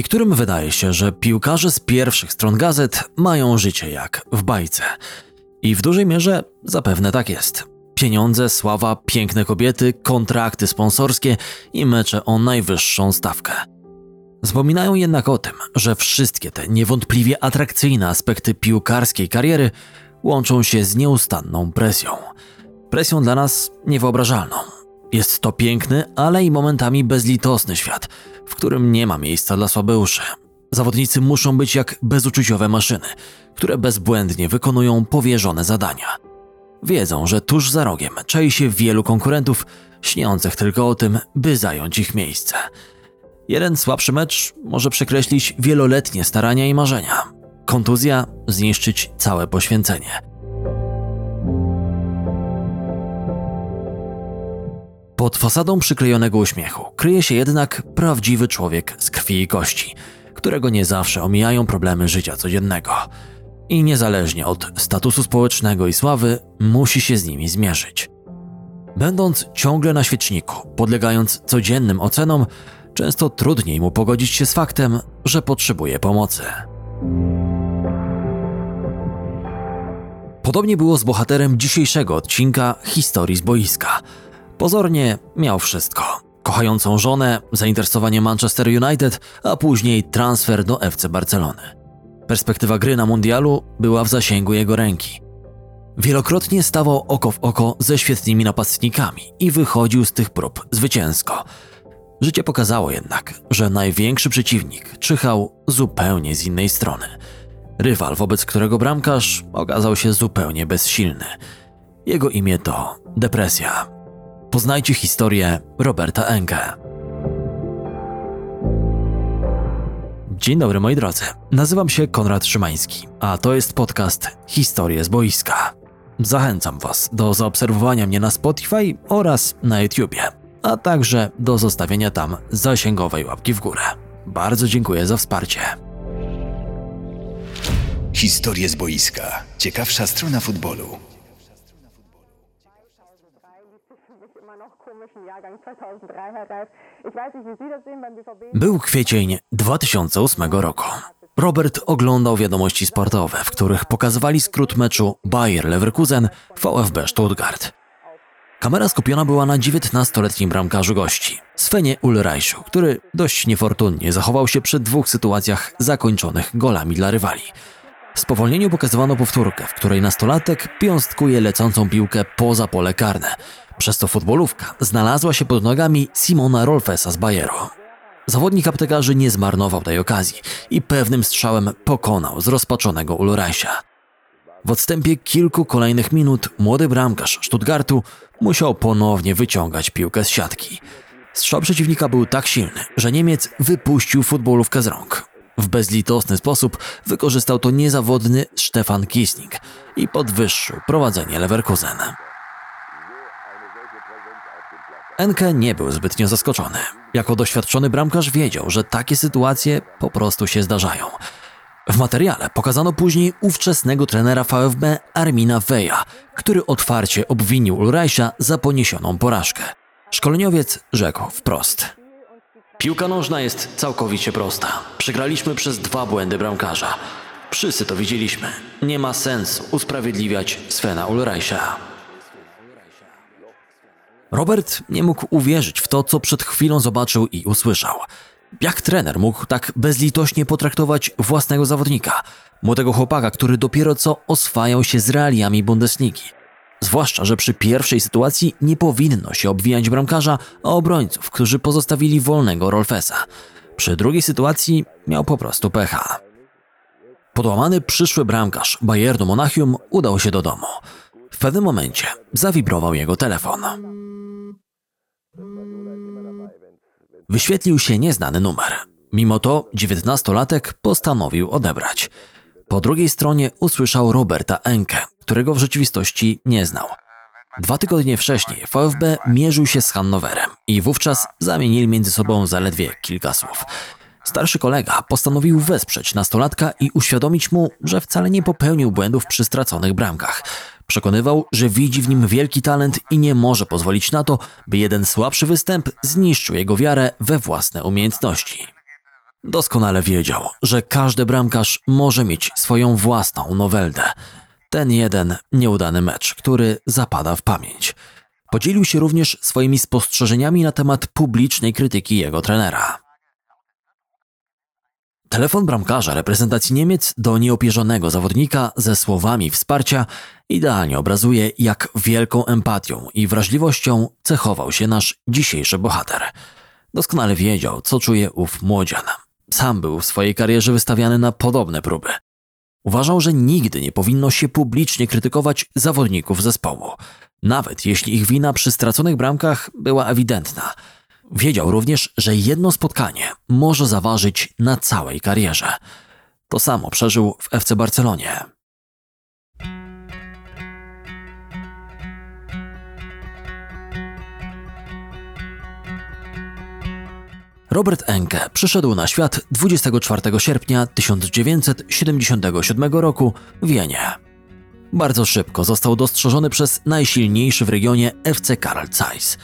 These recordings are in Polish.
Niektórym wydaje się, że piłkarze z pierwszych stron gazet mają życie jak w bajce. I w dużej mierze zapewne tak jest. Pieniądze, sława, piękne kobiety, kontrakty sponsorskie i mecze o najwyższą stawkę. Zapominają jednak o tym, że wszystkie te niewątpliwie atrakcyjne aspekty piłkarskiej kariery łączą się z nieustanną presją. Presją dla nas niewyobrażalną. Jest to piękny, ale i momentami bezlitosny świat, w którym nie ma miejsca dla słabeuszy. Zawodnicy muszą być jak bezuczuciowe maszyny, które bezbłędnie wykonują powierzone zadania. Wiedzą, że tuż za rogiem czai się wielu konkurentów, śniących tylko o tym, by zająć ich miejsce. Jeden słabszy mecz może przekreślić wieloletnie starania i marzenia. Kontuzja zniszczyć całe poświęcenie. Pod fasadą przyklejonego uśmiechu kryje się jednak prawdziwy człowiek z krwi i kości, którego nie zawsze omijają problemy życia codziennego. I niezależnie od statusu społecznego i sławy, musi się z nimi zmierzyć. Będąc ciągle na świeczniku, podlegając codziennym ocenom, często trudniej mu pogodzić się z faktem, że potrzebuje pomocy. Podobnie było z bohaterem dzisiejszego odcinka Historii z boiska. Pozornie miał wszystko. Kochającą żonę, zainteresowanie Manchester United, a później transfer do FC Barcelony. Perspektywa gry na mundialu była w zasięgu jego ręki. Wielokrotnie stawał oko w oko ze świetnymi napastnikami i wychodził z tych prób zwycięsko. Życie pokazało jednak, że największy przeciwnik czyhał zupełnie z innej strony. Rywal, wobec którego bramkarz okazał się zupełnie bezsilny. Jego imię to depresja. Poznajcie historię Roberta Enke. Dzień dobry moi drodzy, nazywam się Konrad Szymański, a to jest podcast Historie z boiska. Zachęcam Was do zaobserwowania mnie na Spotify oraz na YouTubie, a także do zostawienia tam zasięgowej łapki w górę. Bardzo dziękuję za wsparcie. Historie z boiska. Ciekawsza strona futbolu. Był kwiecień 2008 roku. Robert oglądał wiadomości sportowe, w których pokazywali skrót meczu Bayer Leverkusen VfB Stuttgart. Kamera skupiona była na 19-letnim bramkarzu gości, Svenie Ulreichu, który dość niefortunnie zachował się przy dwóch sytuacjach zakończonych golami dla rywali. W spowolnieniu pokazywano powtórkę, w której nastolatek piąstkuje lecącą piłkę poza pole karne, przez to futbolówka znalazła się pod nogami Simona Rolfesa z Bayeru. Zawodnik aptekarzy nie zmarnował tej okazji i pewnym strzałem pokonał zrozpaczonego Ulreicha. W odstępie kilku kolejnych minut młody bramkarz Stuttgartu musiał ponownie wyciągać piłkę z siatki. Strzał przeciwnika był tak silny, że Niemiec wypuścił futbolówkę z rąk. W bezlitosny sposób wykorzystał to niezawodny Stefan Kiesling i podwyższył prowadzenie Leverkusen. Enke nie był zbytnio zaskoczony. Jako doświadczony bramkarz wiedział, że takie sytuacje po prostu się zdarzają. W materiale pokazano później ówczesnego trenera VfB Armina Weja, który otwarcie obwinił Ulreicha za poniesioną porażkę. Szkoleniowiec rzekł wprost. Piłka nożna jest całkowicie prosta. Przegraliśmy przez dwa błędy bramkarza. Wszyscy to widzieliśmy. Nie ma sensu usprawiedliwiać Svena Ulreicha. Robert nie mógł uwierzyć w to, co przed chwilą zobaczył i usłyszał. Jak trener mógł tak bezlitośnie potraktować własnego zawodnika, młodego chłopaka, który dopiero co oswajał się z realiami Bundesligi? Zwłaszcza, że przy pierwszej sytuacji nie powinno się obwijać bramkarza, a obrońców, którzy pozostawili wolnego Rolfesa. Przy drugiej sytuacji miał po prostu pecha. Podłamany przyszły bramkarz Bayernu Monachium udał się do domu. Pewnym momencie zawibrował jego telefon. Wyświetlił się nieznany numer. Mimo to dziewiętnastolatek postanowił odebrać. Po drugiej stronie usłyszał Roberta Enke, którego w rzeczywistości nie znał. Dwa tygodnie wcześniej VfB mierzył się z Hannoverem i wówczas zamienili między sobą zaledwie kilka słów. Starszy kolega postanowił wesprzeć nastolatka i uświadomić mu, że wcale nie popełnił błędów przy straconych bramkach. Przekonywał, że widzi w nim wielki talent i nie może pozwolić na to, by jeden słabszy występ zniszczył jego wiarę we własne umiejętności. Doskonale wiedział, że każdy bramkarz może mieć swoją własną noweldę. Ten jeden nieudany mecz, który zapada w pamięć. Podzielił się również swoimi spostrzeżeniami na temat publicznej krytyki jego trenera. Telefon bramkarza reprezentacji Niemiec do nieopierzonego zawodnika ze słowami wsparcia idealnie obrazuje, jak wielką empatią i wrażliwością cechował się nasz dzisiejszy bohater. Doskonale wiedział, co czuje ów młodzian. Sam był w swojej karierze wystawiany na podobne próby. Uważał, że nigdy nie powinno się publicznie krytykować zawodników zespołu, nawet jeśli ich wina przy straconych bramkach była ewidentna. Wiedział również, że jedno spotkanie może zaważyć na całej karierze. To samo przeżył w FC Barcelonie. Robert Enke przyszedł na świat 24 sierpnia 1977 roku w Wienie. Bardzo szybko został dostrzeżony przez najsilniejszy w regionie FC Karl Zeiss.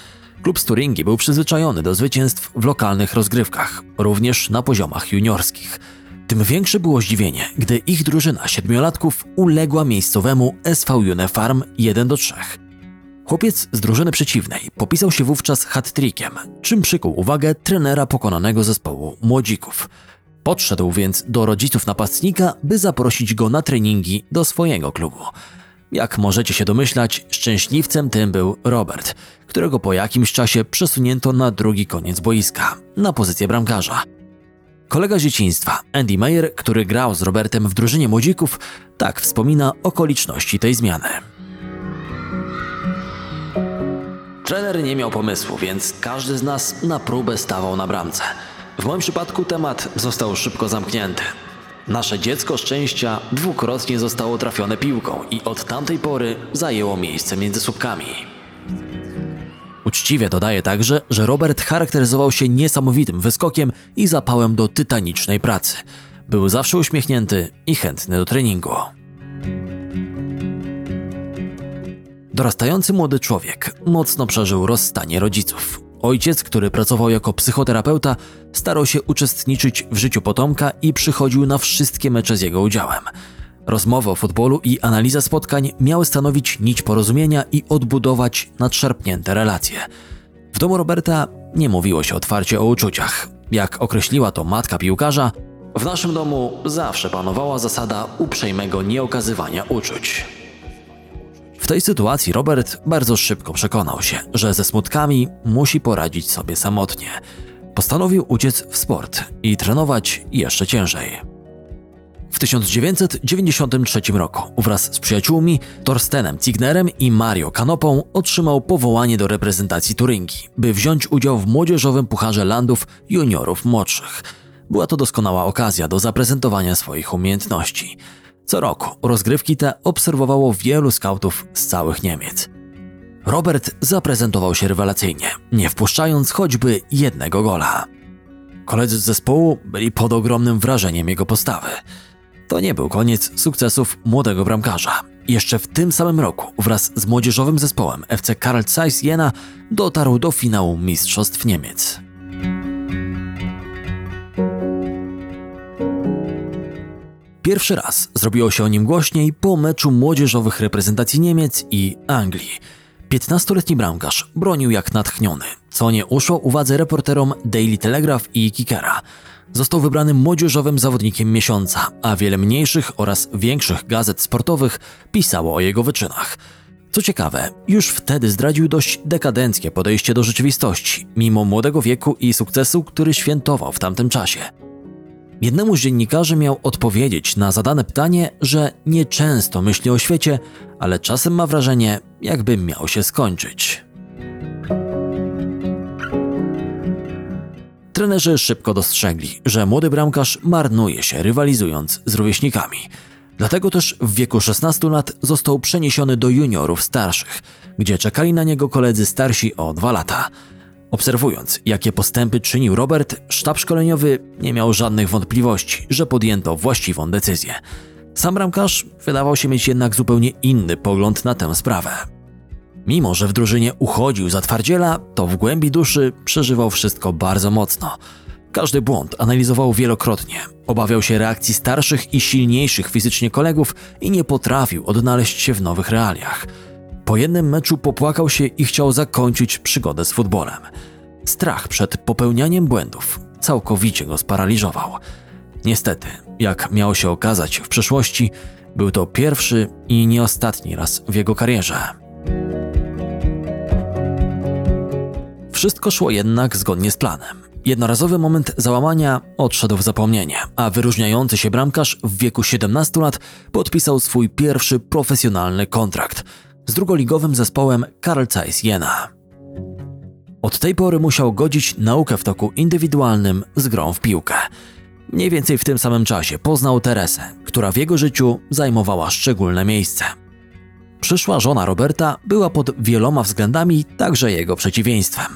Klub z był przyzwyczajony do zwycięstw w lokalnych rozgrywkach, również na poziomach juniorskich. Tym większe było zdziwienie, gdy ich drużyna siedmiolatków uległa miejscowemu SV Unifarm 1 do 3. Chłopiec z drużyny przeciwnej popisał się wówczas hat-trickiem, czym przykuł uwagę trenera pokonanego zespołu młodzików. Podszedł więc do rodziców napastnika, by zaprosić go na treningi do swojego klubu. Jak możecie się domyślać, szczęśliwcem tym był Robert, którego po jakimś czasie przesunięto na drugi koniec boiska, na pozycję bramkarza. Kolega z dzieciństwa, Andy Meyer, który grał z Robertem w drużynie młodzików, tak wspomina okoliczności tej zmiany. Trener nie miał pomysłu, więc każdy z nas na próbę stawał na bramce. W moim przypadku temat został szybko zamknięty. Nasze dziecko szczęścia dwukrotnie zostało trafione piłką i od tamtej pory zajęło miejsce między słupkami. Uczciwie dodaje także, że Robert charakteryzował się niesamowitym wyskokiem i zapałem do tytanicznej pracy. Był zawsze uśmiechnięty i chętny do treningu. Dorastający młody człowiek mocno przeżył rozstanie rodziców. Ojciec, który pracował jako psychoterapeuta, starał się uczestniczyć w życiu potomka i przychodził na wszystkie mecze z jego udziałem. Rozmowy o futbolu i analiza spotkań miały stanowić nić porozumienia i odbudować nadszarpnięte relacje. W domu Roberta nie mówiło się otwarcie o uczuciach. Jak określiła to matka piłkarza, w naszym domu zawsze panowała zasada uprzejmego nieokazywania uczuć. W tej sytuacji Robert bardzo szybko przekonał się, że ze smutkami musi poradzić sobie samotnie. Postanowił uciec w sport i trenować jeszcze ciężej. W 1993 roku wraz z przyjaciółmi Torstenem Cignerem i Mario Kanopą otrzymał powołanie do reprezentacji Turyngii, by wziąć udział w młodzieżowym Pucharze Landów juniorów młodszych. Była to doskonała okazja do zaprezentowania swoich umiejętności. Co roku rozgrywki te obserwowało wielu skautów z całych Niemiec. Robert zaprezentował się rewelacyjnie, nie wpuszczając choćby jednego gola. Koledzy z zespołu byli pod ogromnym wrażeniem jego postawy. To nie był koniec sukcesów młodego bramkarza. Jeszcze w tym samym roku wraz z młodzieżowym zespołem FC Karl Zeiss Jena dotarł do finału Mistrzostw Niemiec. Pierwszy raz zrobiło się o nim głośniej po meczu młodzieżowych reprezentacji Niemiec i Anglii. 15-letni bramkarz bronił jak natchniony, co nie uszło uwadze reporterom Daily Telegraph i Kickera. Został wybrany młodzieżowym zawodnikiem miesiąca, a wiele mniejszych oraz większych gazet sportowych pisało o jego wyczynach. Co ciekawe, już wtedy zdradził dość dekadenckie podejście do rzeczywistości, mimo młodego wieku i sukcesu, który świętował w tamtym czasie. Jednemu z dziennikarzy miał odpowiedzieć na zadane pytanie, że nieczęsto myśli o świecie, ale czasem ma wrażenie, jakby miał się skończyć. Trenerzy szybko dostrzegli, że młody bramkarz marnuje się rywalizując z rówieśnikami. Dlatego też w wieku 16 lat został przeniesiony do juniorów starszych, gdzie czekali na niego koledzy starsi o dwa lata. Obserwując, jakie postępy czynił Robert, sztab szkoleniowy nie miał żadnych wątpliwości, że podjęto właściwą decyzję. Sam bramkarz wydawał się mieć jednak zupełnie inny pogląd na tę sprawę. Mimo, że w drużynie uchodził za twardziela, to w głębi duszy przeżywał wszystko bardzo mocno. Każdy błąd analizował wielokrotnie. Obawiał się reakcji starszych i silniejszych fizycznie kolegów i nie potrafił odnaleźć się w nowych realiach. Po jednym meczu popłakał się i chciał zakończyć przygodę z futbolem. Strach przed popełnianiem błędów całkowicie go sparaliżował. Niestety, jak miało się okazać w przeszłości, był to pierwszy i nie ostatni raz w jego karierze. Wszystko szło jednak zgodnie z planem. Jednorazowy moment załamania odszedł w zapomnienie, a wyróżniający się bramkarz w wieku 17 lat podpisał swój pierwszy profesjonalny kontrakt z drugoligowym zespołem Karl Zeiss Jena. Od tej pory musiał godzić naukę w toku indywidualnym z grą w piłkę. Mniej więcej w tym samym czasie poznał Teresę, która w jego życiu zajmowała szczególne miejsce. Przyszła żona Roberta była pod wieloma względami także jego przeciwieństwem.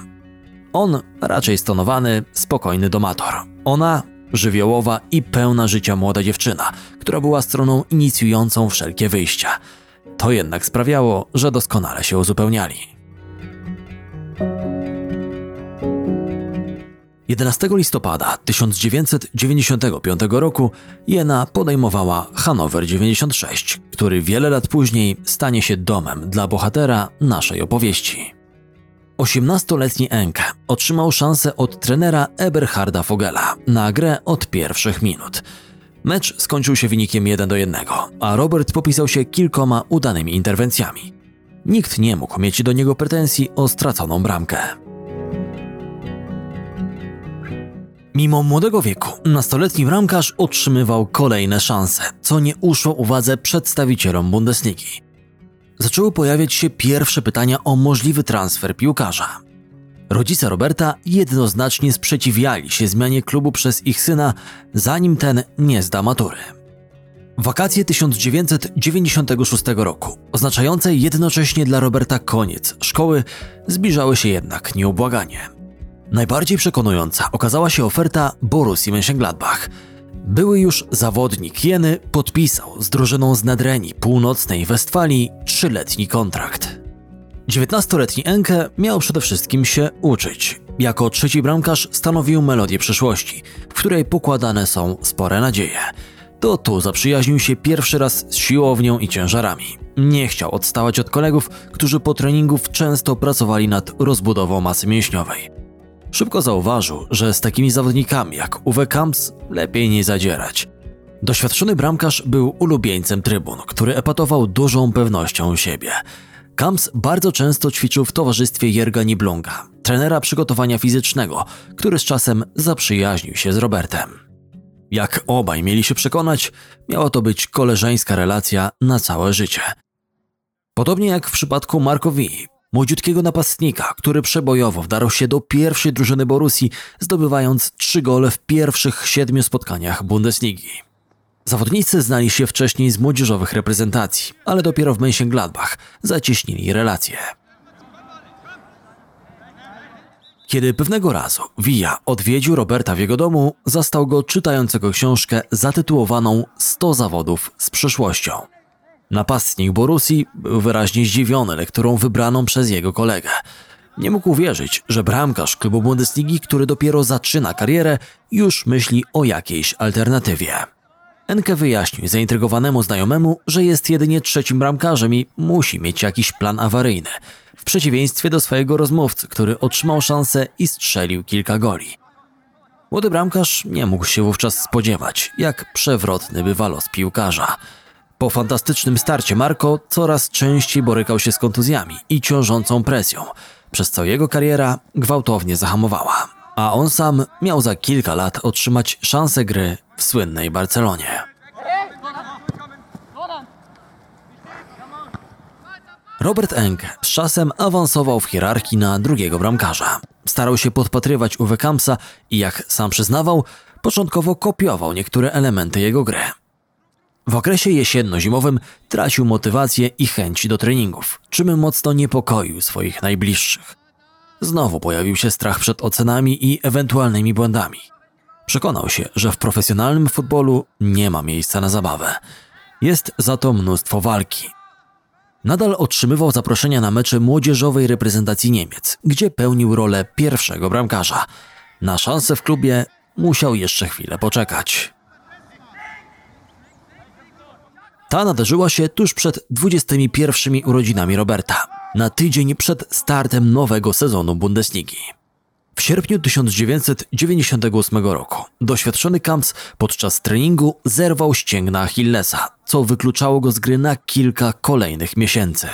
On raczej stonowany, spokojny domator. Ona żywiołowa i pełna życia młoda dziewczyna, która była stroną inicjującą wszelkie wyjścia. To jednak sprawiało, że doskonale się uzupełniali. 11 listopada 1995 roku Jena podejmowała Hanower 96, który wiele lat później stanie się domem dla bohatera naszej opowieści. 18-letni Enke otrzymał szansę od trenera Eberharda Fogela na grę od pierwszych minut. Mecz skończył się wynikiem 1 do 1, a Robert popisał się kilkoma udanymi interwencjami. Nikt nie mógł mieć do niego pretensji o straconą bramkę. Mimo młodego wieku, nastoletni bramkarz otrzymywał kolejne szanse, co nie uszło uwadze przedstawicielom Bundesligi. Zaczęły pojawiać się pierwsze pytania o możliwy transfer piłkarza. Rodzice Roberta jednoznacznie sprzeciwiali się zmianie klubu przez ich syna, zanim ten nie zda matury. Wakacje 1996 roku, oznaczające jednocześnie dla Roberta koniec szkoły, zbliżały się jednak nieubłaganie. Najbardziej przekonująca okazała się oferta Borussii Mönchengladbach. Były już zawodnik Jeny podpisał z drużyną z Nedreni północnej Westfalii trzyletni kontrakt. 19-letni Enke miał przede wszystkim się uczyć. Jako trzeci bramkarz stanowił melodię przyszłości, w której pokładane są spore nadzieje. To tu zaprzyjaźnił się pierwszy raz z siłownią i ciężarami. Nie chciał odstawać od kolegów, którzy po treningów często pracowali nad rozbudową masy mięśniowej. Szybko zauważył, że z takimi zawodnikami jak Uwe Kamps lepiej nie zadzierać. Doświadczony bramkarz był ulubieńcem trybun, który epatował dużą pewnością siebie. Kamps bardzo często ćwiczył w towarzystwie Jerga Niblunga, trenera przygotowania fizycznego, który z czasem zaprzyjaźnił się z Robertem. Jak obaj mieli się przekonać, miała to być koleżeńska relacja na całe życie. Podobnie jak w przypadku Markowi, młodziutkiego napastnika, który przebojowo wdarł się do pierwszej drużyny Borussii, zdobywając trzy gole w pierwszych siedmiu spotkaniach Bundesligi. Zawodnicy znali się wcześniej z młodzieżowych reprezentacji, ale dopiero w Mönchengladbach zacieśnili relacje. Kiedy pewnego razu Villa odwiedził Roberta w jego domu, zastał go czytającego książkę zatytułowaną 100 zawodów z przyszłością. Napastnik Borusi był wyraźnie zdziwiony lekturą wybraną przez jego kolegę. Nie mógł uwierzyć, że bramkarz klubu Bundesligi, który dopiero zaczyna karierę, już myśli o jakiejś alternatywie. Enke wyjaśnił zaintrygowanemu znajomemu, że jest jedynie trzecim bramkarzem i musi mieć jakiś plan awaryjny, w przeciwieństwie do swojego rozmówcy, który otrzymał szansę i strzelił kilka goli. Młody bramkarz nie mógł się wówczas spodziewać, jak przewrotny bywa los piłkarza. Po fantastycznym starcie Marco coraz częściej borykał się z kontuzjami i ciążącą presją, przez co jego kariera gwałtownie zahamowała, a on sam miał za kilka lat otrzymać szansę gry w słynnej Barcelonie. Robert Enke z czasem awansował w hierarchii na drugiego bramkarza. Starał się podpatrywać Uwe Kampsa i jak sam przyznawał, początkowo kopiował niektóre elementy jego gry. W okresie jesienno-zimowym tracił motywację i chęć do treningów, czym mocno niepokoił swoich najbliższych. Znowu pojawił się strach przed ocenami i ewentualnymi błędami. Przekonał się, że w profesjonalnym futbolu nie ma miejsca na zabawę. Jest za to mnóstwo walki. Nadal otrzymywał zaproszenia na mecze młodzieżowej reprezentacji Niemiec, gdzie pełnił rolę pierwszego bramkarza. Na szanse w klubie musiał jeszcze chwilę poczekać. Ta nadarzyła się tuż przed 21 urodzinami Roberta, na tydzień przed startem nowego sezonu Bundesligi. W sierpniu 1998 roku doświadczony Kamps podczas treningu zerwał ścięgna Achillesa, co wykluczało go z gry na kilka kolejnych miesięcy.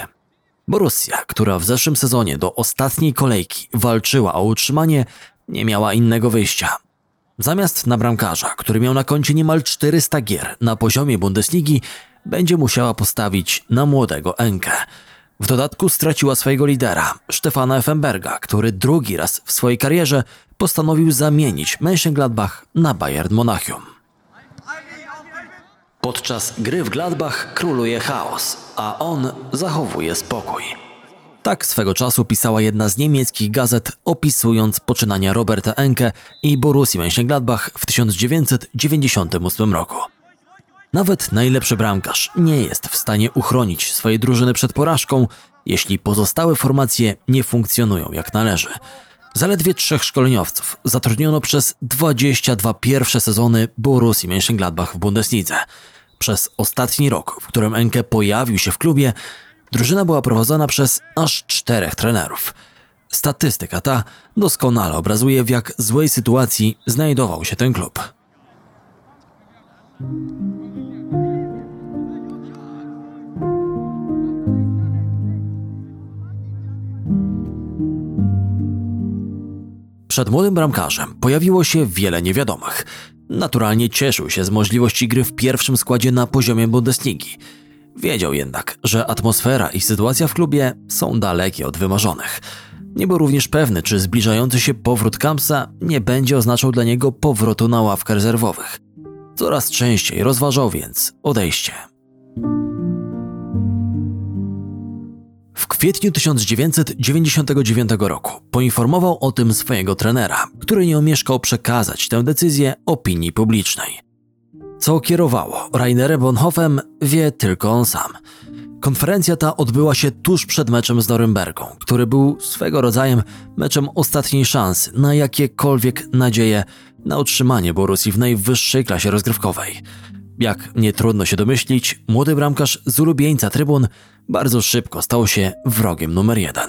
Borussia, która w zeszłym sezonie do ostatniej kolejki walczyła o utrzymanie, nie miała innego wyjścia. Zamiast na bramkarza, który miał na koncie niemal 400 gier na poziomie Bundesligi, będzie musiała postawić na młodego Enkę. W dodatku straciła swojego lidera, Stefana Effenberga, który drugi raz w swojej karierze postanowił zamienić Mönchengladbach na Bayern Monachium. Podczas gry w Gladbach króluje chaos, a on zachowuje spokój. Tak swego czasu pisała jedna z niemieckich gazet, opisując poczynania Roberta Enke i Borussii Mönchengladbach w 1998 roku. Nawet najlepszy bramkarz nie jest w stanie uchronić swojej drużyny przed porażką, jeśli pozostałe formacje nie funkcjonują jak należy. Zaledwie trzech szkoleniowców zatrudniono przez 22 pierwsze sezony Borussii Mönchengladbach w Bundeslidze. Przez ostatni rok, w którym Enke pojawił się w klubie, drużyna była prowadzona przez aż czterech trenerów. Statystyka ta doskonale obrazuje, w jak złej sytuacji znajdował się ten klub. Przed młodym bramkarzem pojawiło się wiele niewiadomych. Naturalnie cieszył się z możliwości gry w pierwszym składzie na poziomie Bundesligi. Wiedział jednak, że atmosfera i sytuacja w klubie są dalekie od wymarzonych. Nie był również pewny, czy zbliżający się powrót Kampsa nie będzie oznaczał dla niego powrotu na ławkę rezerwowych. Coraz częściej rozważał więc odejście. W kwietniu 1999 roku poinformował o tym swojego trenera, który nie omieszkał przekazać tę decyzję opinii publicznej. Co kierowało Rainerem Bonhoffem, wie tylko on sam. Konferencja ta odbyła się tuż przed meczem z Norymbergą, który był swego rodzaju meczem ostatniej szansy na jakiekolwiek nadzieje na utrzymanie Borussii w najwyższej klasie rozgrywkowej. Jak nie trudno się domyślić, młody bramkarz z ulubieńca trybun bardzo szybko stał się wrogiem numer jeden.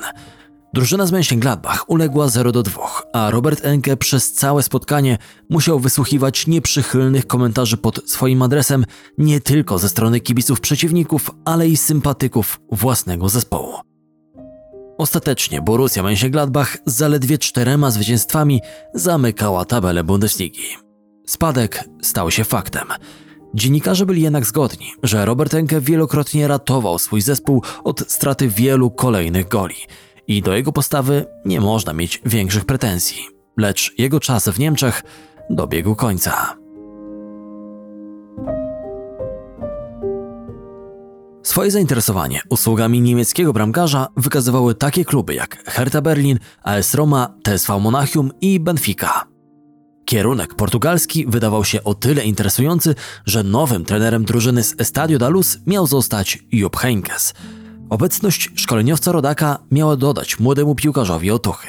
Drużyna z Mönchengladbach uległa 0 do 2, a Robert Enke przez całe spotkanie musiał wysłuchiwać nieprzychylnych komentarzy pod swoim adresem nie tylko ze strony kibiców przeciwników, ale i sympatyków własnego zespołu. Ostatecznie Borussia Mönchengladbach zaledwie czterema zwycięstwami zamykała tabelę Bundesligi. Spadek stał się faktem. Dziennikarze byli jednak zgodni, że Robert Enke wielokrotnie ratował swój zespół od straty wielu kolejnych goli i do jego postawy nie można mieć większych pretensji. Lecz jego czas w Niemczech dobiegł końca. Swoje zainteresowanie usługami niemieckiego bramkarza wykazywały takie kluby jak Hertha Berlin, AS Roma, TSV Monachium i Benfica. Kierunek portugalski wydawał się o tyle interesujący, że nowym trenerem drużyny z Estadio da Luz miał zostać Jupp Heynckes. Obecność szkoleniowca rodaka miała dodać młodemu piłkarzowi otuchy.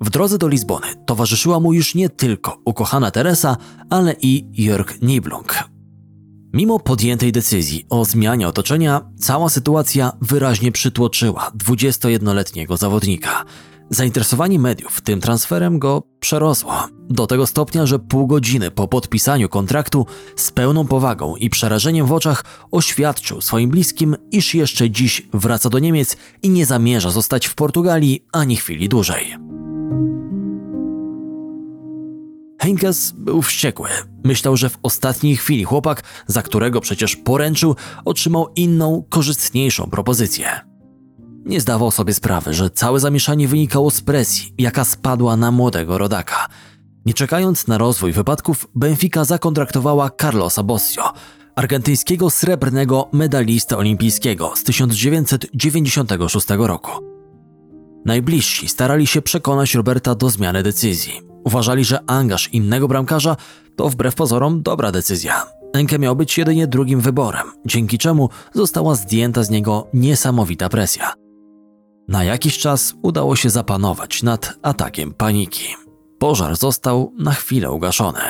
W drodze do Lizbony towarzyszyła mu już nie tylko ukochana Teresa, ale i Jörg Niblung. Mimo podjętej decyzji o zmianie otoczenia, cała sytuacja wyraźnie przytłoczyła 21-letniego zawodnika – Zainteresowanie mediów tym transferem go przerosło. Do tego stopnia, że pół godziny po podpisaniu kontraktu z pełną powagą i przerażeniem w oczach oświadczył swoim bliskim, iż jeszcze dziś wraca do Niemiec i nie zamierza zostać w Portugalii ani chwili dłużej. Henkes był wściekły. Myślał, że w ostatniej chwili chłopak, za którego przecież poręczył, otrzymał inną, korzystniejszą propozycję. Nie zdawał sobie sprawy, że całe zamieszanie wynikało z presji, jaka spadła na młodego rodaka. Nie czekając na rozwój wypadków, Benfica zakontraktowała Carlosa Bossio, argentyńskiego srebrnego medalista olimpijskiego z 1996 roku. Najbliżsi starali się przekonać Roberta do zmiany decyzji. Uważali, że angaż innego bramkarza to wbrew pozorom dobra decyzja. Enke miał być jedynie drugim wyborem, dzięki czemu została zdjęta z niego niesamowita presja. Na jakiś czas udało się zapanować nad atakiem paniki. pożar został na chwilę ugaszony.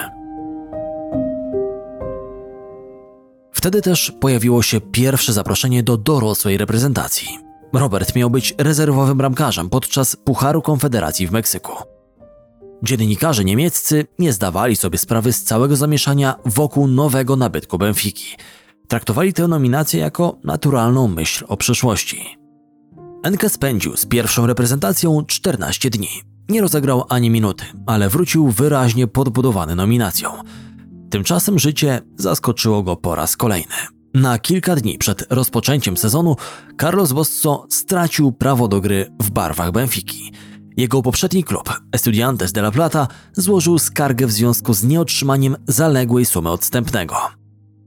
Wtedy też pojawiło się pierwsze zaproszenie do dorosłej reprezentacji. Robert miał być rezerwowym bramkarzem podczas Pucharu Konfederacji w Meksyku. Dziennikarze niemieccy nie zdawali sobie sprawy z całego zamieszania wokół nowego nabytku Benfiki. Traktowali tę nominację jako naturalną myśl o przyszłości. Enke spędził z pierwszą reprezentacją 14 dni. Nie rozegrał ani minuty, ale wrócił wyraźnie podbudowany nominacją. Tymczasem życie zaskoczyło go po raz kolejny. Na kilka dni przed rozpoczęciem sezonu Carlos Bosso stracił prawo do gry w barwach Benfiki. Jego poprzedni klub, Estudiantes de la Plata, złożył skargę w związku z nieotrzymaniem zaległej sumy odstępnego.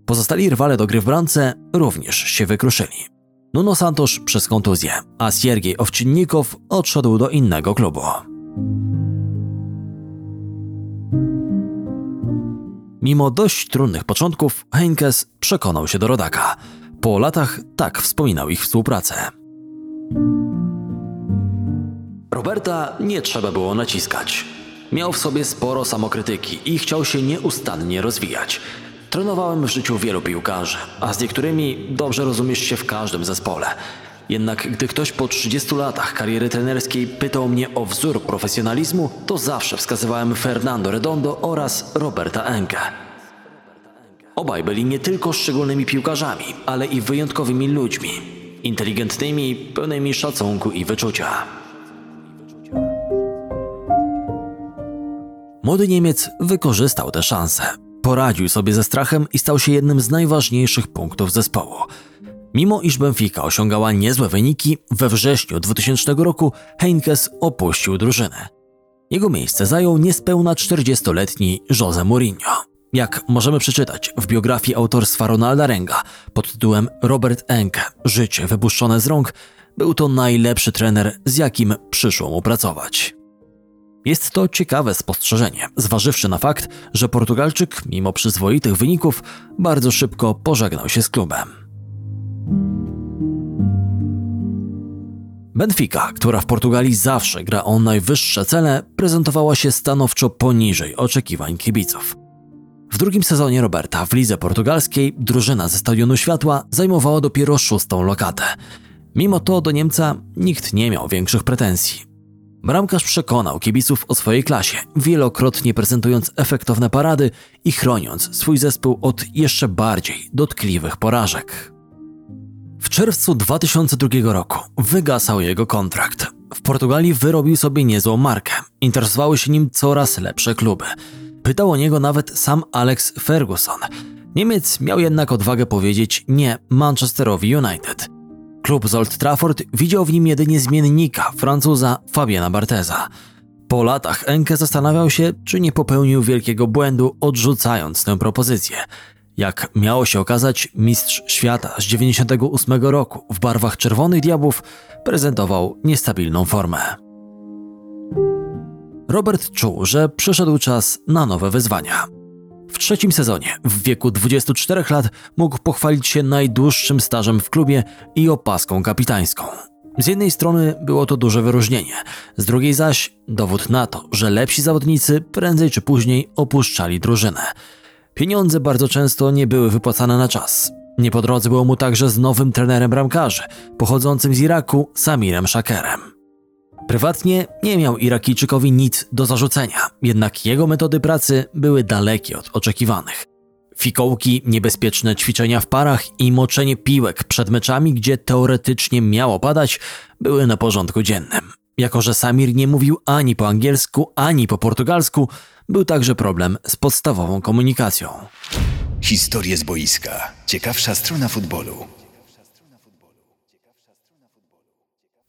Pozostali rywale do gry w bramce również się wykruszyli. Nuno Santos przez kontuzję, a Siergiej Owczynnikow odszedł do innego klubu. Mimo dość trudnych początków, Heinkes przekonał się do rodaka. Po latach tak wspominał ich współpracę. Roberta nie trzeba było naciskać. Miał w sobie sporo samokrytyki i chciał się nieustannie rozwijać. Trenowałem w życiu wielu piłkarzy, a z niektórymi dobrze rozumiesz się w każdym zespole. Jednak gdy ktoś po 30 latach kariery trenerskiej pytał mnie o wzór profesjonalizmu, to zawsze wskazywałem Fernando Redondo oraz Roberta Enke. Obaj byli nie tylko szczególnymi piłkarzami, ale i wyjątkowymi ludźmi. Inteligentnymi, pełnymi szacunku i wyczucia. Młody Niemiec wykorzystał tę szansę. Poradził sobie ze strachem i stał się jednym z najważniejszych punktów zespołu. Mimo iż Benfica osiągała niezłe wyniki, we wrześniu 2000 roku Heinkes opuścił drużynę. Jego miejsce zajął niespełna 40-letni Jose Mourinho. Jak możemy przeczytać w biografii autorstwa Ronalda Renga pod tytułem Robert Enke Życie wypuszczone z rąk, był to najlepszy trener, z jakim przyszło mu pracować. Jest to ciekawe spostrzeżenie, zważywszy na fakt, że Portugalczyk, mimo przyzwoitych wyników, bardzo szybko pożegnał się z klubem. Benfica, która w Portugalii zawsze gra o najwyższe cele, prezentowała się stanowczo poniżej oczekiwań kibiców. W drugim sezonie Roberta w lidze portugalskiej drużyna ze Stadionu Światła zajmowała dopiero szóstą lokatę. Mimo to do Niemca nikt nie miał większych pretensji. Bramkarz przekonał kibiców o swojej klasie, wielokrotnie prezentując efektowne parady i chroniąc swój zespół od jeszcze bardziej dotkliwych porażek. W czerwcu 2002 roku wygasał jego kontrakt. W Portugalii wyrobił sobie niezłą markę. Interesowały się nim coraz lepsze kluby. Pytał o niego nawet sam Alex Ferguson. Niemiec miał jednak odwagę powiedzieć nie Manchesterowi United. Klub z Old Trafford widział w nim jedynie zmiennika, Francuza Fabiana Barteza. Po latach Enke zastanawiał się, czy nie popełnił wielkiego błędu, odrzucając tę propozycję. Jak miało się okazać, mistrz świata z 98 roku w barwach Czerwonych Diabłów prezentował niestabilną formę. Robert czuł, że przyszedł czas na nowe wyzwania. W trzecim sezonie, w wieku 24 lat, mógł pochwalić się najdłuższym stażem w klubie i opaską kapitańską. Z jednej strony było to duże wyróżnienie, z drugiej zaś dowód na to, że lepsi zawodnicy prędzej czy później opuszczali drużynę. Pieniądze bardzo często nie były wypłacane na czas. Nie po drodze było mu także z nowym trenerem bramkarzy, pochodzącym z Iraku, Samirem Shakerem. Prywatnie nie miał Irakijczykowi nic do zarzucenia, jednak jego metody pracy były dalekie od oczekiwanych. Fikołki, niebezpieczne ćwiczenia w parach i moczenie piłek przed meczami, gdzie teoretycznie miało padać, były na porządku dziennym. Jako, że Samir nie mówił ani po angielsku, ani po portugalsku, był także problem z podstawową komunikacją. Historie z boiska. Ciekawsza strona futbolu.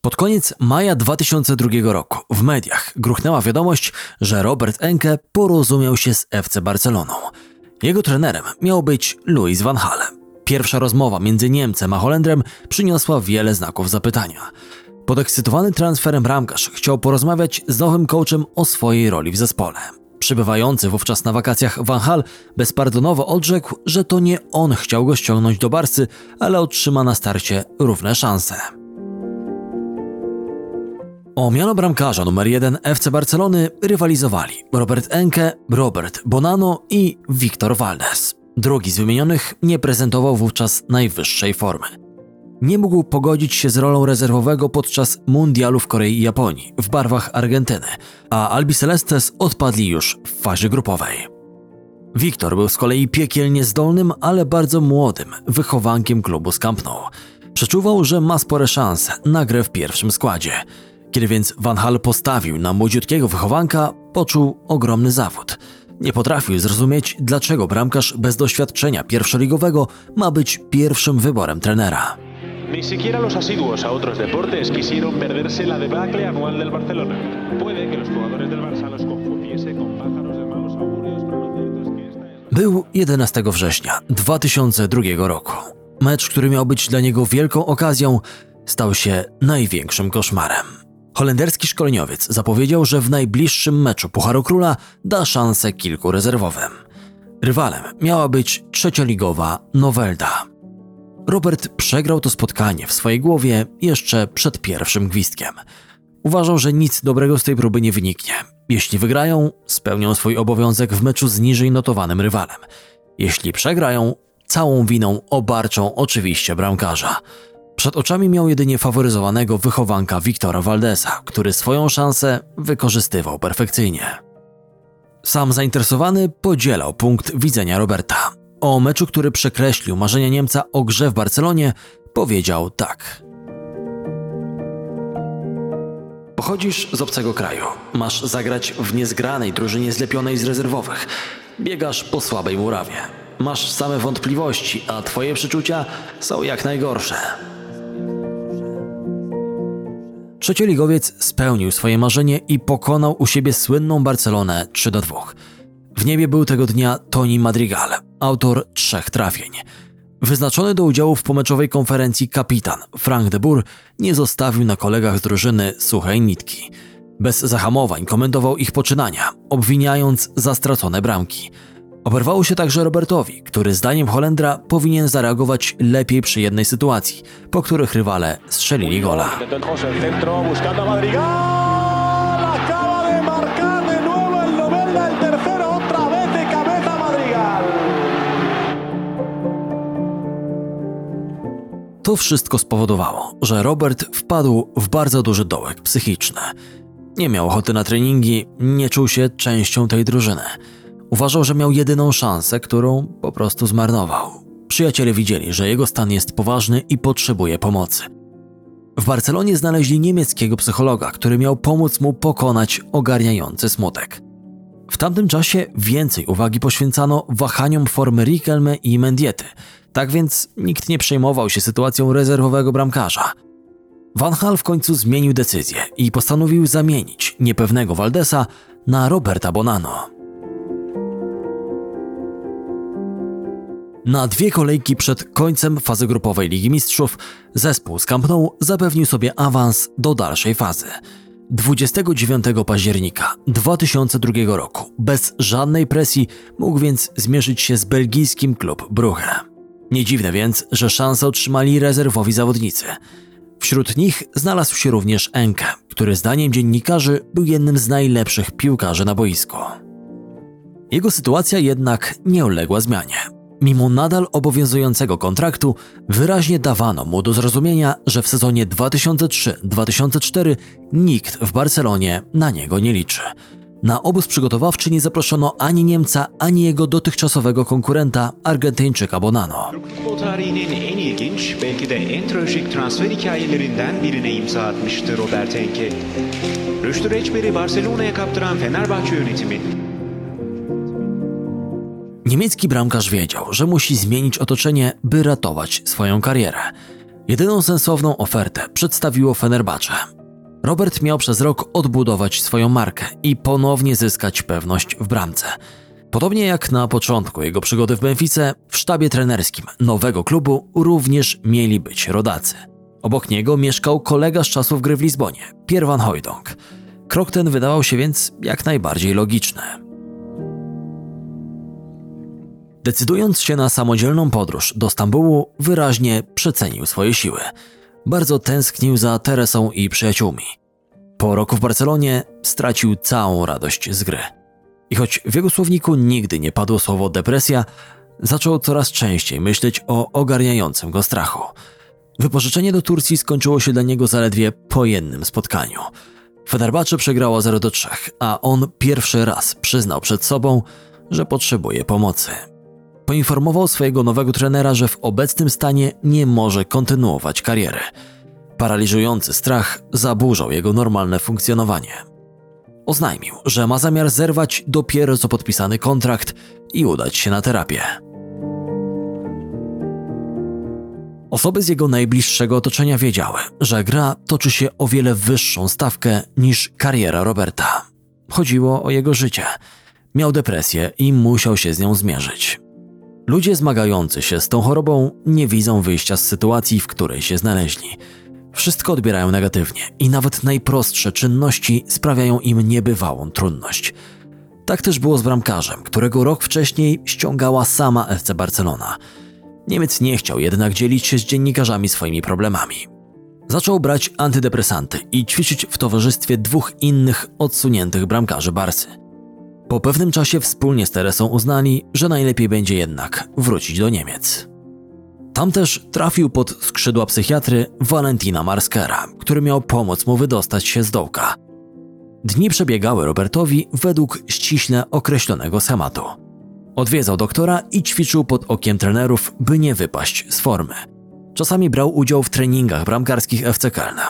Pod koniec maja 2002 roku w mediach gruchnęła wiadomość, że Robert Enke porozumiał się z FC Barceloną. Jego trenerem miał być Louis van Gaal. Pierwsza rozmowa między Niemcem a Holendrem przyniosła wiele znaków zapytania. Podekscytowany transferem bramkarz chciał porozmawiać z nowym coachem o swojej roli w zespole. Przybywający wówczas na wakacjach Van Hal bezpardonowo odrzekł, że to nie on chciał go ściągnąć do Barsy, ale otrzyma na starcie równe szanse. O miano bramkarza numer 1 FC Barcelony rywalizowali Robert Enke, Robert Bonano i Victor Valdes. Drugi z wymienionych nie prezentował wówczas najwyższej formy. Nie mógł pogodzić się z rolą rezerwowego podczas mundialu w Korei i Japonii w barwach Argentyny, a Albi Celestes odpadli już w fazie grupowej. Wiktor był z kolei piekielnie zdolnym, ale bardzo młodym wychowankiem klubu z Camp Nou. Przeczuwał, że ma spore szanse na grę w pierwszym składzie. Kiedy więc Van Hal postawił na młodziutkiego wychowanka, poczuł ogromny zawód. Nie potrafił zrozumieć, dlaczego bramkarz bez doświadczenia pierwszoligowego ma być pierwszym wyborem trenera. Ni siquiera los asiduos a otros deportes quisieron perderse la debacle anual del Barcelona. Puede que los jugadores del Barça los confundiese con pájaros de malos augurios, pero lo cierto es que esta es la... Był 11 września 2002 roku. Mecz, który miał być dla niego wielką okazją, stał się największym koszmarem. Holenderski szkoleniowiec zapowiedział, że w najbliższym meczu Pucharu Króla da szansę kilku rezerwowym. Rywalem miała być trzecioligowa Novelda. Robert przegrał to spotkanie w swojej głowie jeszcze przed pierwszym gwizdkiem. Uważał, że nic dobrego z tej próby nie wyniknie. Jeśli wygrają, spełnią swój obowiązek w meczu z niżej notowanym rywalem. Jeśli przegrają, całą winą obarczą oczywiście bramkarza. Przed oczami miał jedynie faworyzowanego wychowanka Wiktora Valdesa, który swoją szansę wykorzystywał perfekcyjnie. Sam zainteresowany podzielał punkt widzenia Roberta. O meczu, który przekreślił marzenia Niemca o grze w Barcelonie, powiedział tak. Pochodzisz z obcego kraju. Masz zagrać w niezgranej drużynie zlepionej z rezerwowych. Biegasz po słabej murawie. Masz same wątpliwości, a twoje przeczucia są jak najgorsze. Trzecioligowiec spełnił swoje marzenie i pokonał u siebie słynną Barcelonę 3 do 2. W niebie był tego dnia Toni Madrigal, autor trzech trafień. Wyznaczony do udziału w pomeczowej konferencji kapitan Frank de Boer nie zostawił na kolegach z drużyny suchej nitki. Bez zahamowań komentował ich poczynania, obwiniając za stracone bramki. Oberwało się także Robertowi, który zdaniem Holendra powinien zareagować lepiej przy jednej sytuacji, po których rywale strzelili gola. To wszystko spowodowało, że Robert wpadł w bardzo duży dołek psychiczny. Nie miał ochoty na treningi, nie czuł się częścią tej drużyny. Uważał, że miał jedyną szansę, którą po prostu zmarnował. Przyjaciele widzieli, że jego stan jest poważny i potrzebuje pomocy. W Barcelonie znaleźli niemieckiego psychologa, który miał pomóc mu pokonać ogarniający smutek. W tamtym czasie więcej uwagi poświęcano wahaniom formy Riquelme i Mendiety, tak więc nikt nie przejmował się sytuacją rezerwowego bramkarza. Van Hal w końcu zmienił decyzję i postanowił zamienić niepewnego Valdesa na Roberta Bonano. Na dwie kolejki przed końcem fazy grupowej Ligi Mistrzów zespół z Camp Nou zapewnił sobie awans do dalszej fazy. 29 października 2002 roku bez żadnej presji mógł więc zmierzyć się z belgijskim klub Brugge. Nie dziwne więc, że szansę otrzymali rezerwowi zawodnicy. Wśród nich znalazł się również Enke, który zdaniem dziennikarzy był jednym z najlepszych piłkarzy na boisku. Jego sytuacja jednak nie uległa zmianie. Mimo nadal obowiązującego kontraktu, wyraźnie dawano mu do zrozumienia, że w sezonie 2003-2004 nikt w Barcelonie na niego nie liczy. Na obóz przygotowawczy nie zaproszono ani Niemca, ani jego dotychczasowego konkurenta, Argentyńczyka Bonano. Rüştü Reçber'i Barcelona'ya kaptıran Fenerbahçe yönetimi Niemiecki bramkarz wiedział, że musi zmienić otoczenie, by ratować swoją karierę. Jedyną sensowną ofertę przedstawiło Fenerbahce. Robert miał przez rok odbudować swoją markę i ponownie zyskać pewność w bramce. Podobnie jak na początku jego przygody w Benfice, w sztabie trenerskim nowego klubu również mieli być rodacy. Obok niego mieszkał kolega z czasów gry w Lizbonie, Pierre van Hooijdonk. Krok ten wydawał się więc jak najbardziej logiczny. Decydując się na samodzielną podróż do Stambułu, wyraźnie przecenił swoje siły. Bardzo tęsknił za Teresą i przyjaciółmi. Po roku w Barcelonie stracił całą radość z gry. I choć w jego słowniku nigdy nie padło słowo depresja, zaczął coraz częściej myśleć o ogarniającym go strachu. Wypożyczenie do Turcji skończyło się dla niego zaledwie po jednym spotkaniu. Fenerbahce przegrała 0 do 3, a on pierwszy raz przyznał przed sobą, że potrzebuje pomocy. Poinformował swojego nowego trenera, że w obecnym stanie nie może kontynuować kariery. Paraliżujący strach zaburzał jego normalne funkcjonowanie. Oznajmił, że ma zamiar zerwać dopiero co podpisany kontrakt i udać się na terapię. Osoby z jego najbliższego otoczenia wiedziały, że gra toczy się o wiele wyższą stawkę niż kariera Roberta. Chodziło o jego życie. Miał depresję i musiał się z nią zmierzyć. Ludzie zmagający się z tą chorobą nie widzą wyjścia z sytuacji, w której się znaleźli. Wszystko odbierają negatywnie i nawet najprostsze czynności sprawiają im niebywałą trudność. Tak też było z bramkarzem, którego rok wcześniej ściągała sama FC Barcelona. Niemiec nie chciał jednak dzielić się z dziennikarzami swoimi problemami. Zaczął brać antydepresanty i ćwiczyć w towarzystwie dwóch innych odsuniętych bramkarzy Barsy. Po pewnym czasie wspólnie z Teresą uznali, że najlepiej będzie jednak wrócić do Niemiec. Tam też trafił pod skrzydła psychiatry Valentina Marskera, który miał pomóc mu wydostać się z dołka. Dni przebiegały Robertowi według ściśle określonego schematu. Odwiedzał doktora i ćwiczył pod okiem trenerów, by nie wypaść z formy. Czasami brał udział w treningach bramkarskich FC Köln.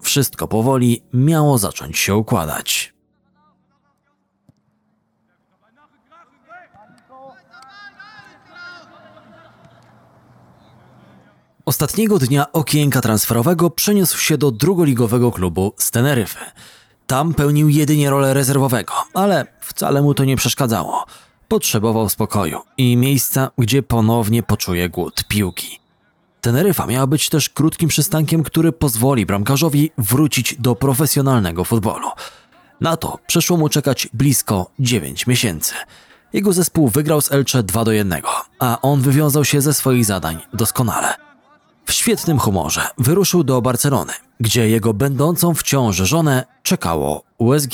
Wszystko powoli miało zacząć się układać. Ostatniego dnia okienka transferowego przeniósł się do drugoligowego klubu z Teneryfy. Tam pełnił jedynie rolę rezerwowego, ale wcale mu to nie przeszkadzało. Potrzebował spokoju i miejsca, gdzie ponownie poczuje głód piłki. Teneryfa miała być też krótkim przystankiem, który pozwoli bramkarzowi wrócić do profesjonalnego futbolu. Na to przeszło mu czekać blisko 9 miesięcy. Jego zespół wygrał z Elche 2 do 1, a on wywiązał się ze swoich zadań doskonale. W świetnym humorze wyruszył do Barcelony, gdzie jego będącą w ciąży żonę czekało USG.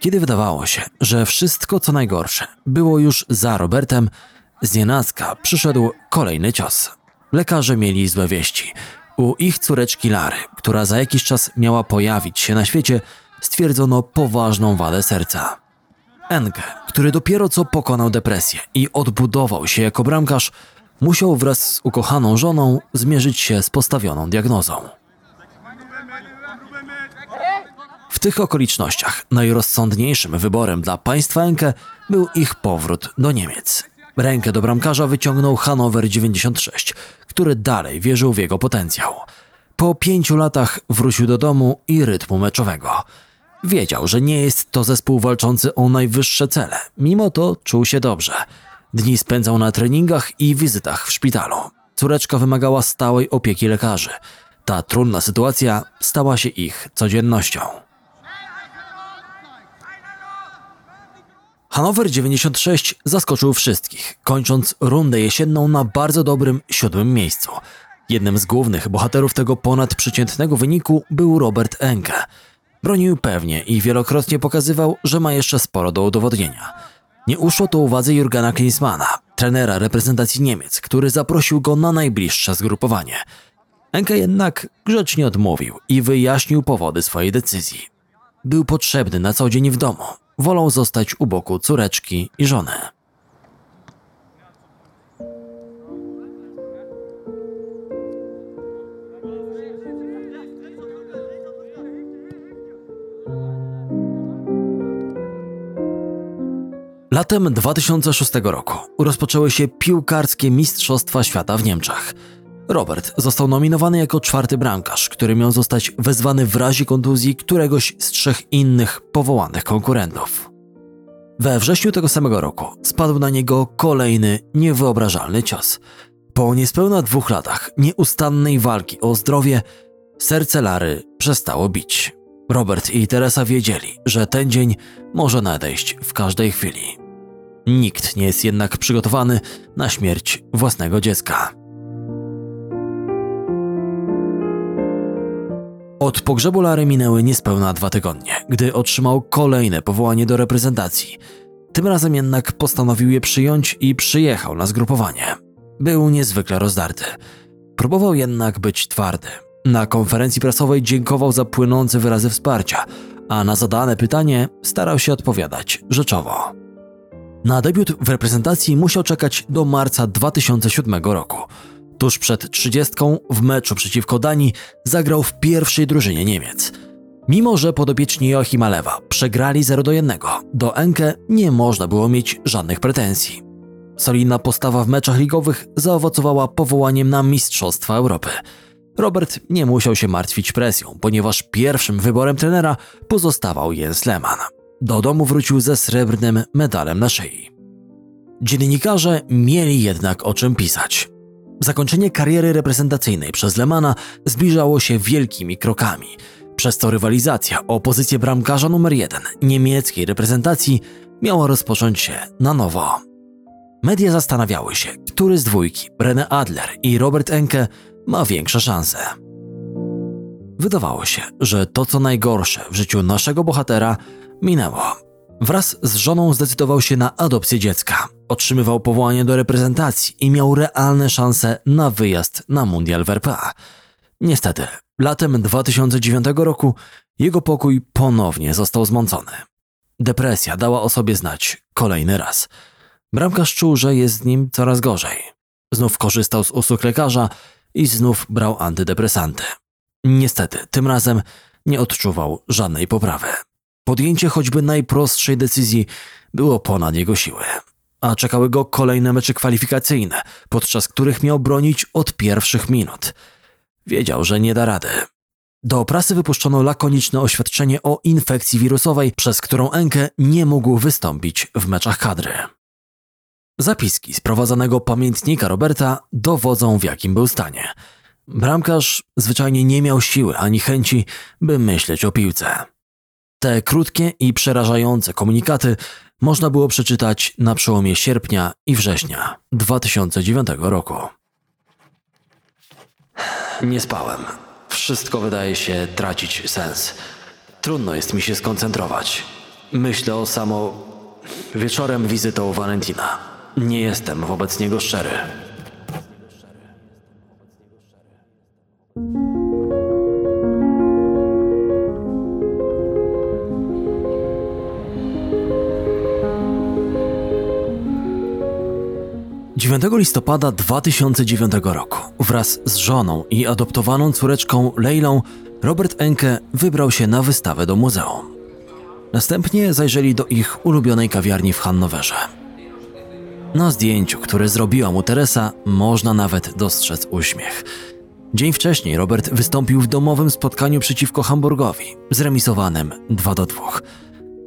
Kiedy wydawało się, że wszystko co najgorsze było już za Robertem, z nienacka przyszedł kolejny cios. Lekarze mieli złe wieści. U ich córeczki Lary, która za jakiś czas miała pojawić się na świecie, stwierdzono poważną wadę serca. Enge, który dopiero co pokonał depresję i odbudował się jako bramkarz, musiał wraz z ukochaną żoną zmierzyć się z postawioną diagnozą. W tych okolicznościach najrozsądniejszym wyborem dla państwa Enke był ich powrót do Niemiec. Rękę do bramkarza wyciągnął Hannover 96, który dalej wierzył w jego potencjał. Po pięciu latach wrócił do domu i rytmu meczowego. Wiedział, że nie jest to zespół walczący o najwyższe cele, mimo to czuł się dobrze. Dni spędzał na treningach i wizytach w szpitalu. Córeczka wymagała stałej opieki lekarzy. Ta trudna sytuacja stała się ich codziennością. Hannover 96 zaskoczył wszystkich, kończąc rundę jesienną na bardzo dobrym siódmym miejscu. Jednym z głównych bohaterów tego ponadprzeciętnego wyniku był Robert Enke. Bronił pewnie i wielokrotnie pokazywał, że ma jeszcze sporo do udowodnienia. Nie uszło to uwadze Jurgena Klinsmana, trenera reprezentacji Niemiec, który zaprosił go na najbliższe zgrupowanie. Enke jednak grzecznie odmówił i wyjaśnił powody swojej decyzji. Był potrzebny na co dzień w domu, wolą zostać u boku córeczki i żony. Latem 2006 roku rozpoczęły się piłkarskie Mistrzostwa Świata w Niemczech. Robert został nominowany jako czwarty bramkarz, który miał zostać wezwany w razie kontuzji któregoś z trzech innych powołanych konkurentów. We wrześniu tego samego roku spadł na niego kolejny niewyobrażalny cios. Po niespełna dwóch latach nieustannej walki o zdrowie, serce Lary przestało bić. Robert i Teresa wiedzieli, że ten dzień może nadejść w każdej chwili. Nikt nie jest jednak przygotowany na śmierć własnego dziecka. Od pogrzebu Lary minęły niespełna dwa tygodnie, gdy otrzymał kolejne powołanie do reprezentacji. Tym razem jednak postanowił je przyjąć i przyjechał na zgrupowanie. Był niezwykle rozdarty. Próbował jednak być twardy. Na konferencji prasowej dziękował za płynące wyrazy wsparcia, a na zadane pytanie starał się odpowiadać rzeczowo. Na debiut w reprezentacji musiał czekać do marca 2007 roku. Tuż przed 30 w meczu przeciwko Danii zagrał w pierwszej drużynie Niemiec. Mimo, że podopieczni Joachima Lewa przegrali 0 do 1, do Enke nie można było mieć żadnych pretensji. Solidna postawa w meczach ligowych zaowocowała powołaniem na Mistrzostwa Europy. Robert nie musiał się martwić presją, ponieważ pierwszym wyborem trenera pozostawał Jens Lehmann. Do domu wrócił ze srebrnym medalem na szyi. Dziennikarze mieli jednak o czym pisać. Zakończenie kariery reprezentacyjnej przez Lemana zbliżało się wielkimi krokami, przez co rywalizacja o pozycję bramkarza numer jeden niemieckiej reprezentacji miała rozpocząć się na nowo. Media zastanawiały się, który z dwójki, René Adler i Robert Enke, ma większe szanse. Wydawało się, że to co najgorsze w życiu naszego bohatera minęło. Wraz z żoną zdecydował się na adopcję dziecka. Otrzymywał powołanie do reprezentacji i miał realne szanse na wyjazd na mundial w RPA. Niestety, latem 2009 roku jego pokój ponownie został zmącony. Depresja dała o sobie znać kolejny raz. Bramkarz czuł, że jest z nim coraz gorzej. Znów korzystał z usług lekarza i znów brał antydepresanty. Niestety, tym razem nie odczuwał żadnej poprawy. Podjęcie choćby najprostszej decyzji było ponad jego siły, a czekały go kolejne mecze kwalifikacyjne, podczas których miał bronić od pierwszych minut. Wiedział, że nie da rady. Do prasy wypuszczono lakoniczne oświadczenie o infekcji wirusowej, przez którą Enke nie mógł wystąpić w meczach kadry. Zapiski z prowadzonego pamiętnika Roberta dowodzą w jakim był stanie. Bramkarz zwyczajnie nie miał siły ani chęci, by myśleć o piłce. Te krótkie i przerażające komunikaty można było przeczytać na przełomie sierpnia i września 2009 roku. Nie spałem. Wszystko wydaje się tracić sens. Trudno jest mi się skoncentrować. Myślę o samo. Wieczorem wizytą Valentina. Nie jestem wobec niego szczery. 9 listopada 2009 roku wraz z żoną i adoptowaną córeczką Leilą Robert Enke wybrał się na wystawę do muzeum. Następnie zajrzeli do ich ulubionej kawiarni w Hannowerze. Na zdjęciu, które zrobiła mu Teresa, można nawet dostrzec uśmiech. Dzień wcześniej Robert wystąpił w domowym spotkaniu przeciwko Hamburgowi, zremisowanym 2 do 2.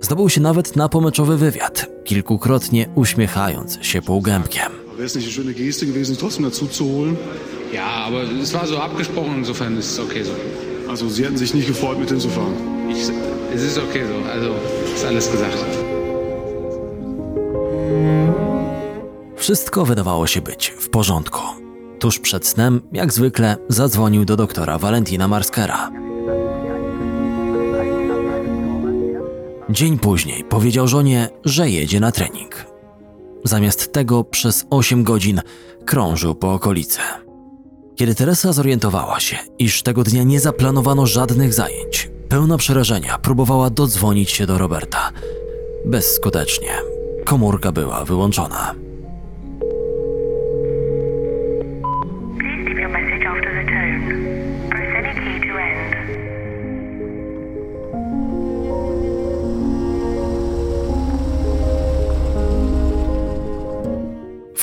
Zdobył się nawet na pomeczowy wywiad, kilkukrotnie uśmiechając się półgębkiem. Wäre es nicht eine schöne Geste gewesen, trotzdem dazu zu holen? Ja, aber es war so abgesprochen, insofern ist es okay so. Also Sie hätten sich nicht gefreut, mit hinzufahren? Ich, es ist okay so, also ist alles gesagt. Wszystko wydawało się być w porządku. Tuż przed snem, jak zwykle, zadzwonił do doktora Valentina Marskera. Dzień później powiedział żonie, że jedzie na trening. Zamiast tego przez 8 godzin krążył po okolicy. Kiedy Teresa zorientowała się, iż tego dnia nie zaplanowano żadnych zajęć, pełna przerażenia próbowała dodzwonić się do Roberta. Bezskutecznie. Komórka była wyłączona.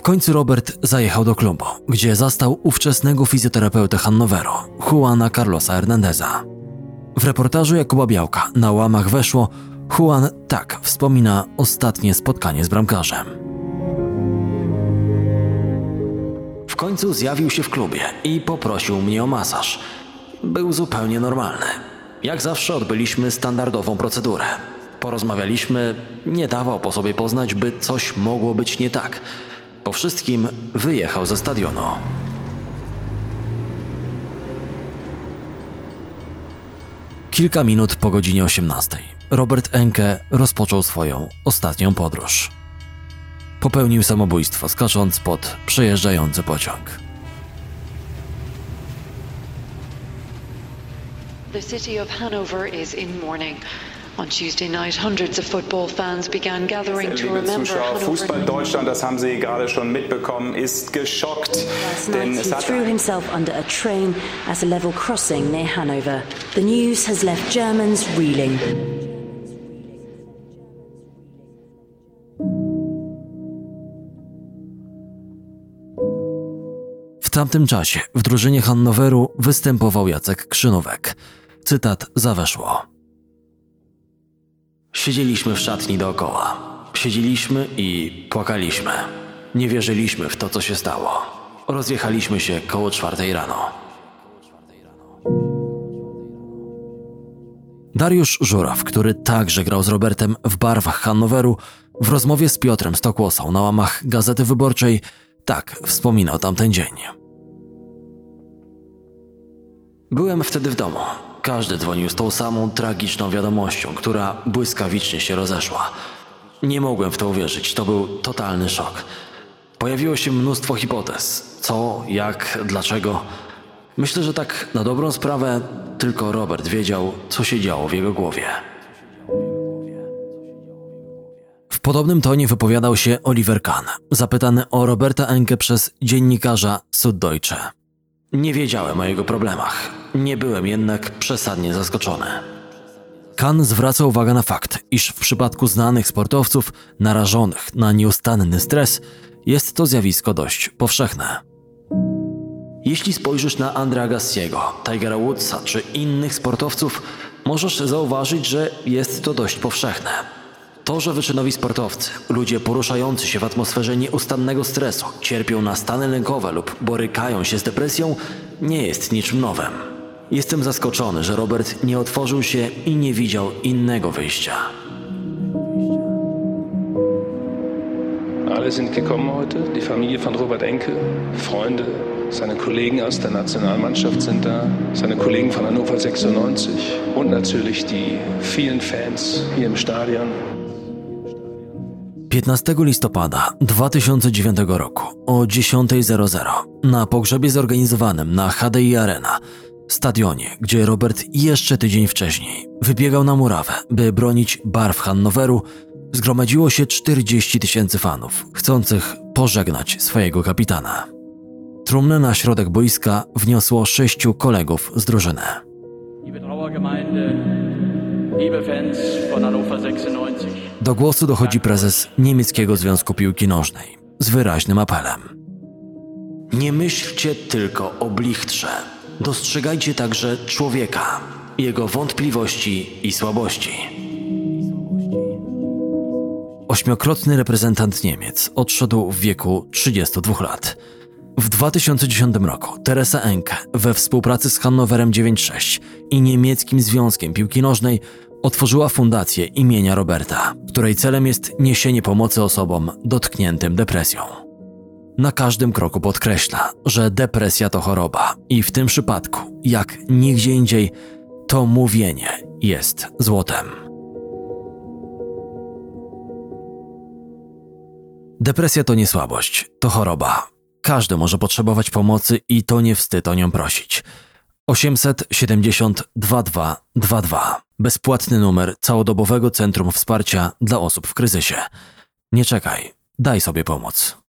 Końcu Robert zajechał do klubu, gdzie zastał ówczesnego fizjoterapeutę Hannoveru, Juana Carlosa Hernandeza. W reportażu Jakuba Białka na łamach weszło Juan tak wspomina ostatnie spotkanie z bramkarzem. W końcu zjawił się w klubie i poprosił mnie o masaż. Był zupełnie normalny. Jak zawsze odbyliśmy standardową procedurę. Porozmawialiśmy, nie dawał po sobie poznać, by coś mogło być nie tak. Po wszystkim wyjechał ze stadionu. Kilka minut po godzinie 18 Robert Enke rozpoczął swoją ostatnią podróż. Popełnił samobójstwo, skacząc pod przejeżdżający pociąg. The city of Hanover is in mourning. On Tuesday night, hundreds of football fans began gathering to Liebe remember Zuschauer. Fußball Deutschland, das haben Sie gerade schon mitbekommen, ist geschockt. Denn es hat threw himself under a train at a level crossing near Hanover. The news has left Germans reeling. W tamtym czasie w drużynie Hannoweru występował Jacek Krzynówek. Cytat zaweszło. Siedzieliśmy w szatni dookoła. Siedzieliśmy i płakaliśmy. Nie wierzyliśmy w to, co się stało. Rozjechaliśmy się koło czwartej rano. Dariusz Żuraw, który także grał z Robertem w barwach Hannoweru, w rozmowie z Piotrem Stokłosą na łamach Gazety Wyborczej tak wspominał tamten dzień. Byłem wtedy w domu. Każdy dzwonił z tą samą tragiczną wiadomością, która błyskawicznie się rozeszła. Nie mogłem w to uwierzyć, to był totalny szok. Pojawiło się mnóstwo hipotez. Co, jak, dlaczego. Myślę, że tak na dobrą sprawę tylko Robert wiedział, co się działo w jego głowie. W podobnym tonie wypowiadał się Oliver Kahn, zapytany o Roberta Enke przez dziennikarza Süddeutsche. Nie wiedziałem o jego problemach, nie byłem jednak przesadnie zaskoczony. Kahn zwraca uwagę na fakt, iż w przypadku znanych sportowców narażonych na nieustanny stres jest to zjawisko dość powszechne. Jeśli spojrzysz na Andrea Gassiego, Tigera Woodsa czy innych sportowców, możesz zauważyć, że jest to dość powszechne. To, że wyczynowi sportowcy, ludzie poruszający się w atmosferze nieustannego stresu, cierpią na stany lękowe lub borykają się z depresją, nie jest niczym nowym. Jestem zaskoczony, że Robert nie otworzył się i nie widział innego wyjścia. Alle sind gekommen heute, die Familie von Robert Enke, Freunde, seine Kollegen aus der Nationalmannschaft sind da, seine Kollegen von Hannover 96 und natürlich die vielen Fans hier im Stadion. 15 listopada 2009 roku o 10.00 na pogrzebie zorganizowanym na HDI Arena, stadionie, gdzie Robert jeszcze tydzień wcześniej wybiegał na murawę, by bronić barw Hannoweru, zgromadziło się 40 tysięcy fanów, chcących pożegnać swojego kapitana. Trumnę na środek boiska wniosło sześciu kolegów z drużyny. Liebe Trauergemeinde, liebe Fans von Hannover 96. Do głosu dochodzi prezes niemieckiego Związku Piłki Nożnej z wyraźnym apelem. Nie myślcie tylko o blichtrze. Dostrzegajcie także człowieka, jego wątpliwości i słabości. Ośmiokrotny reprezentant Niemiec odszedł w wieku 32 lat. W 2010 roku Teresa Enke we współpracy z Hannoverem 96 i niemieckim Związkiem Piłki Nożnej otworzyła fundację imienia Roberta, której celem jest niesienie pomocy osobom dotkniętym depresją. Na każdym kroku podkreśla, że depresja to choroba i w tym przypadku, jak nigdzie indziej, to mówienie jest złotem. Depresja to nie słabość, to choroba. Każdy może potrzebować pomocy i to nie wstyd o nią prosić. 870 2222 Bezpłatny numer całodobowego Centrum Wsparcia dla osób w kryzysie. Nie czekaj, daj sobie pomóc.